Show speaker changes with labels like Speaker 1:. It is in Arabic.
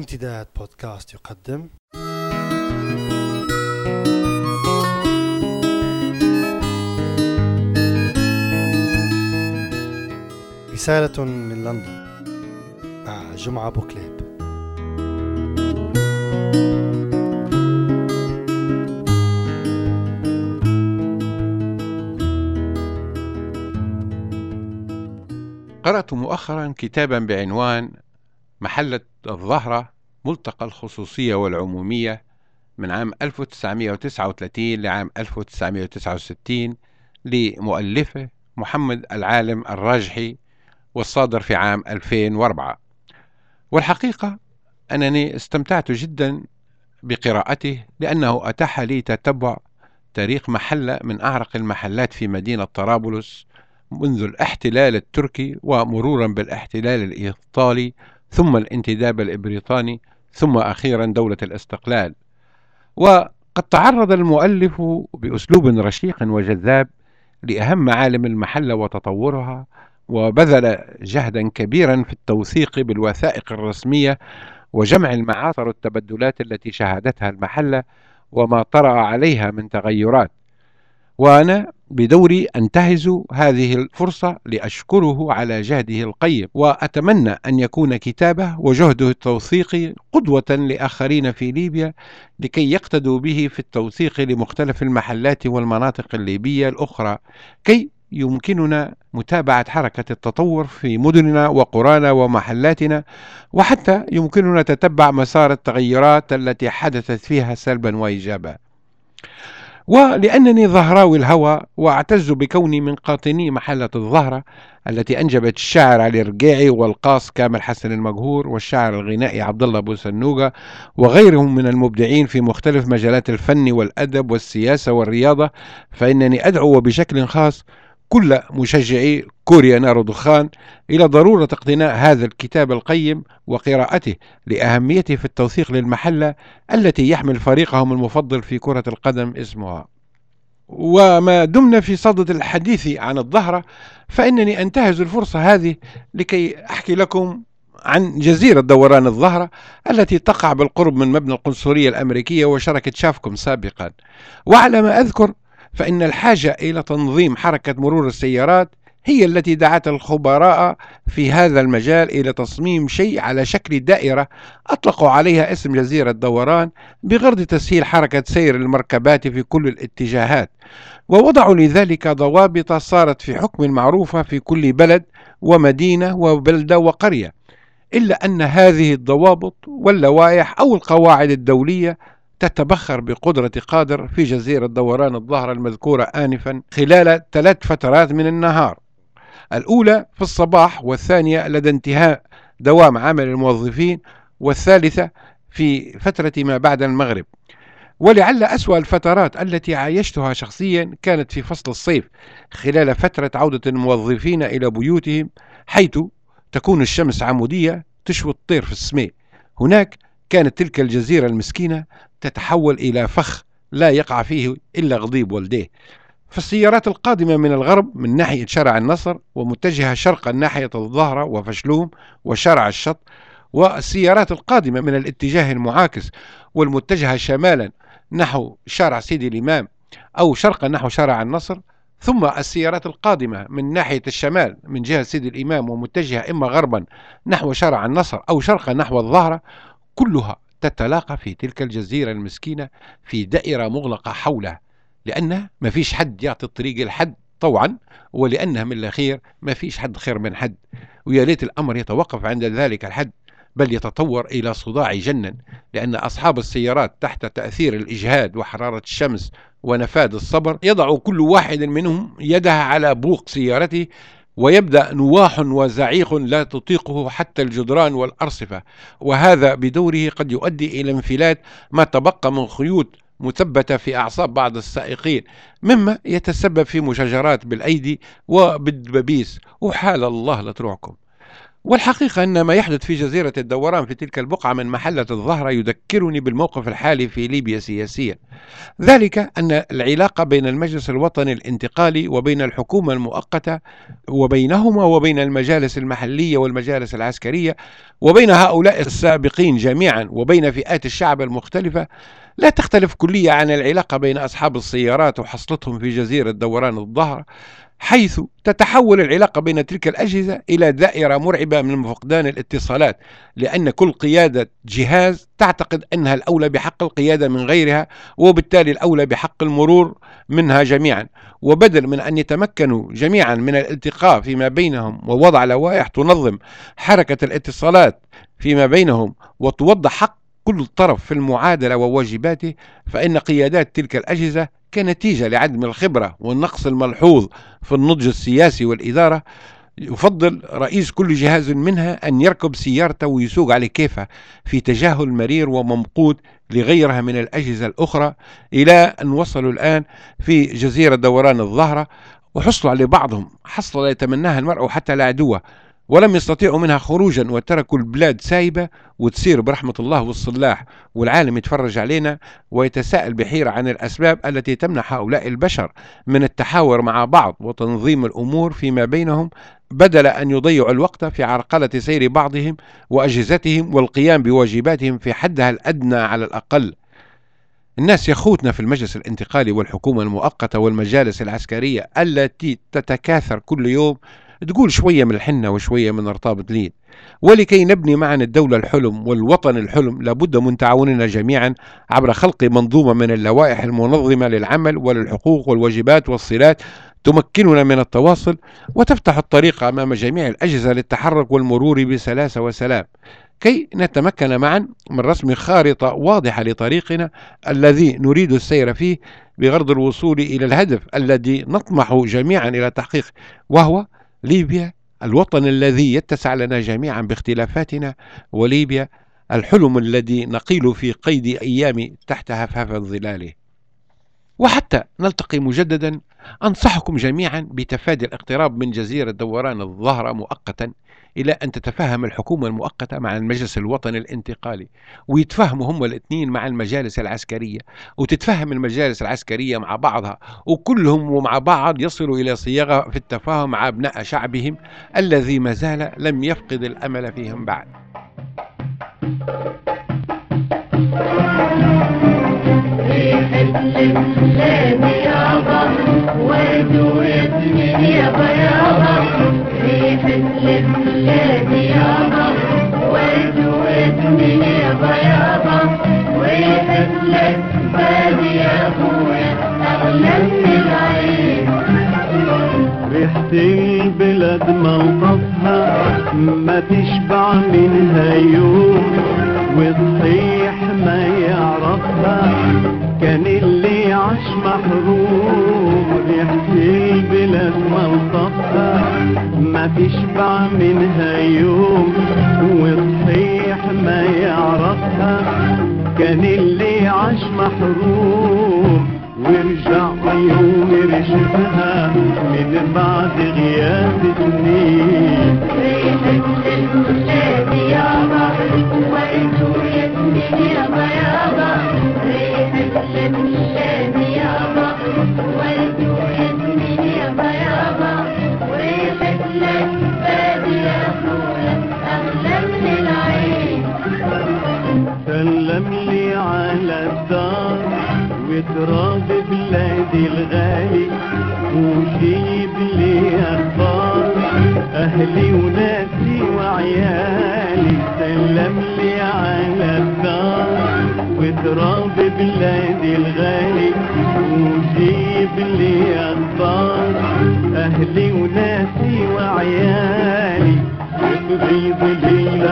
Speaker 1: امتداد بودكاست يقدم. رسالة من لندن. مع جمعة بوكليب.
Speaker 2: قرأت مؤخرا كتابا بعنوان محلة الظهرة ملتقى الخصوصية والعمومية من عام 1939 لعام 1969 لمؤلفه محمد العالم الراجحي والصادر في عام 2004 والحقيقة أنني استمتعت جدا بقراءته لأنه أتاح لي تتبع تاريخ محلة من أعرق المحلات في مدينة طرابلس منذ الاحتلال التركي ومرورا بالاحتلال الإيطالي ثم الانتداب البريطاني ثم أخيرا دولة الاستقلال. وقد تعرض المؤلف بأسلوب رشيق وجذاب لأهم معالم المحلة وتطورها وبذل جهدا كبيرا في التوثيق بالوثائق الرسمية وجمع المعاصر التبدلات التي شهدتها المحلة وما طرأ عليها من تغيرات. وأنا بدوري أنتهز هذه الفرصة لأشكره على جهده القيم وأتمنى أن يكون كتابه وجهده التوثيقي قدوة لآخرين في ليبيا لكي يقتدوا به في التوثيق لمختلف المحلات والمناطق الليبية الأخرى كي يمكننا متابعة حركة التطور في مدننا وقرانا ومحلاتنا وحتى يمكننا تتبع مسار التغيرات التي حدثت فيها سلبا وإيجابا. ولأنني ظهراوي الهوى وأعتز بكوني من قاطني محلة الظهرة التي أنجبت الشاعر علي الرقيعي والقاص كامل حسن المجهور والشاعر الغنائي عبد الله أبو سنوجة وغيرهم من المبدعين في مختلف مجالات الفن والأدب والسياسة والرياضة فإنني أدعو بشكل خاص كل مشجعي كوريا نار دخان إلى ضرورة اقتناء هذا الكتاب القيم وقراءته لأهميته في التوثيق للمحلة التي يحمل فريقهم المفضل في كرة القدم اسمها. وما دمنا في صدد الحديث عن الظهرة فإنني أنتهز الفرصة هذه لكي أحكي لكم عن جزيرة دوران الظهرة التي تقع بالقرب من مبنى القنصلية الأمريكية وشركة شافكم سابقا. وعلى ما أذكر فإن الحاجة إلى تنظيم حركة مرور السيارات هي التي دعت الخبراء في هذا المجال إلى تصميم شيء على شكل دائرة أطلقوا عليها اسم جزيرة دوران بغرض تسهيل حركة سير المركبات في كل الاتجاهات. ووضعوا لذلك ضوابط صارت في حكم معروفة في كل بلد ومدينة وبلدة وقرية إلا أن هذه الضوابط واللوائح أو القواعد الدولية تتبخر بقدرة قادر في جزيرة دوران الظهر المذكورة آنفا خلال ثلاث فترات من النهار. الأولى في الصباح والثانية لدى انتهاء دوام عمل الموظفين والثالثة في فترة ما بعد المغرب. ولعل أسوأ الفترات التي عايشتها شخصيا كانت في فصل الصيف خلال فترة عودة الموظفين إلى بيوتهم حيث تكون الشمس عمودية تشوي الطير في السماء. هناك كانت تلك الجزيرة المسكينة تتحول إلى فخ لا يقع فيه إلا غضيب والديه. فالسيارات القادمة من الغرب من ناحية شارع النصر ومتجهة شرقا ناحية الظهرة وفشلوم وشارع الشط والسيارات القادمة من الاتجاه المعاكس والمتجهة شمالا نحو شارع سيدي الإمام أو شرقا نحو شارع النصر ثم السيارات القادمة من ناحية الشمال من جهة سيدي الإمام ومتجهة إما غربا نحو شارع النصر أو شرقا نحو الظهرة كلها تتلاقى في تلك الجزيرة المسكينة في دائرة مغلقة حولها لأنها ما فيش حد يعطي الطريق لحد طوعا ولأنها من الأخير ما فيش حد خير من حد. ويا ليت الأمر يتوقف عند ذلك الحد بل يتطور إلى صداع يجنن لأن أصحاب السيارات تحت تأثير الإجهاد وحرارة الشمس ونفاد الصبر يضع كل واحد منهم يدها على بوق سيارته ويبدأ نواح وزعيق لا تطيقه حتى الجدران والأرصفة. وهذا بدوره قد يؤدي إلى انفلات ما تبقى من خيوط مثبتة في أعصاب بعض السائقين مما يتسبب في مشاجرات بالأيدي وبالدبابيس وحال الله لتروعكم والحقيقة أن ما يحدث في جزيرة الدوران في تلك البقعة من محلة الظهرة يذكرني بالموقف الحالي في ليبيا سياسيا. ذلك أن العلاقة بين المجلس الوطني الانتقالي وبين الحكومة المؤقتة وبينهما وبين المجالس المحلية والمجالس العسكرية وبين هؤلاء السابقين جميعا وبين فئات الشعب المختلفة لا تختلف كليا عن العلاقة بين أصحاب السيارات وحصلتهم في جزيرة دوران الظهر. حيث تتحول العلاقة بين تلك الأجهزة إلى دائرة مرعبة من فقدان الاتصالات لأن كل قيادة جهاز تعتقد أنها الأولى بحق القيادة من غيرها وبالتالي الأولى بحق المرور منها جميعا. وبدل من أن يتمكنوا جميعا من الالتقاء فيما بينهم ووضع لوائح تنظم حركة الاتصالات فيما بينهم وتوضح حق كل طرف في المعادلة وواجباته فإن قيادات تلك الأجهزة كنتيجة لعدم الخبرة والنقص الملحوظ في النضج السياسي والإدارة يفضل رئيس كل جهاز منها أن يركب سيارته ويسوق على كيفه في تجاهل مرير وممقوت لغيرها من الأجهزة الأخرى إلى أن وصلوا الآن في جزيرة دوران الظهرة وحصلوا على بعضهم حصل لا يتمناها المرء حتى لا عدوه ولم يستطيعوا منها خروجا وتركوا البلاد سايبة وتسير برحمة الله والصلاح والعالم يتفرج علينا ويتساءل بحيرة عن الأسباب التي تمنع هؤلاء البشر من التحاور مع بعض وتنظيم الأمور فيما بينهم بدل أن يضيعوا الوقت في عرقلة سير بعضهم وأجهزتهم والقيام بواجباتهم في حدها الأدنى على الأقل. الناس يخوتنا في المجلس الانتقالي والحكومة المؤقتة والمجالس العسكرية التي تتكاثر كل يوم تقول شوية من الحنة وشوية من ارطاب ليد ولكي نبني معا الدولة الحلم والوطن الحلم لابد من تعاوننا جميعا عبر خلق منظومة من اللوائح المنظمة للعمل وللحقوق والواجبات والصلات تمكننا من التواصل وتفتح الطريق أمام جميع الأجهزة للتحرك والمرور بسلاسة وسلام. كي نتمكن معا من رسم خارطة واضحة لطريقنا الذي نريد السير فيه بغرض الوصول إلى الهدف الذي نطمح جميعا إلى تحقيقه وهو ليبيا الوطن الذي يتسع لنا جميعا باختلافاتنا وليبيا الحلم الذي نقيل في قيد أيام تحت هفهف ظلاله وحتى نلتقي مجددا أنصحكم جميعا بتفادي الاقتراب من جزيرة دوران الظهر مؤقتا إلى أن تتفاهم الحكومة المؤقتة مع المجلس الوطني الانتقالي ويتفاهموا هم الاثنين مع المجالس العسكرية وتتفهم المجالس العسكرية مع بعضها وكلهم ومع بعض يصلوا إلى صياغة في التفاهم مع أبناء شعبهم الذي ما زال لم يفقد الأمل فيهم بعد.
Speaker 3: يابا يابا يابا يا اغلى من العين
Speaker 4: ريحة البلاد ملطفها ما تشبع منها يوم والصيح ما يعرفها كان اللي عاش محروم. ريحة البلاد ملطفها ما تشبع منها يوم والصيح ما يعرفها. كان اللي عاش محروم وارجع يوم رشفها من بعد غياب سنين
Speaker 3: ريحة البلاد يابا ورد واسمي يابا يابا ريحة
Speaker 4: الغالي وجيب لي أخبار أهلي وناسي وعيالي سلم لي على الدار وتراب بلادي الغالي وجيب لي أخبار أهلي وناسي وعيالي. وتغيظ لي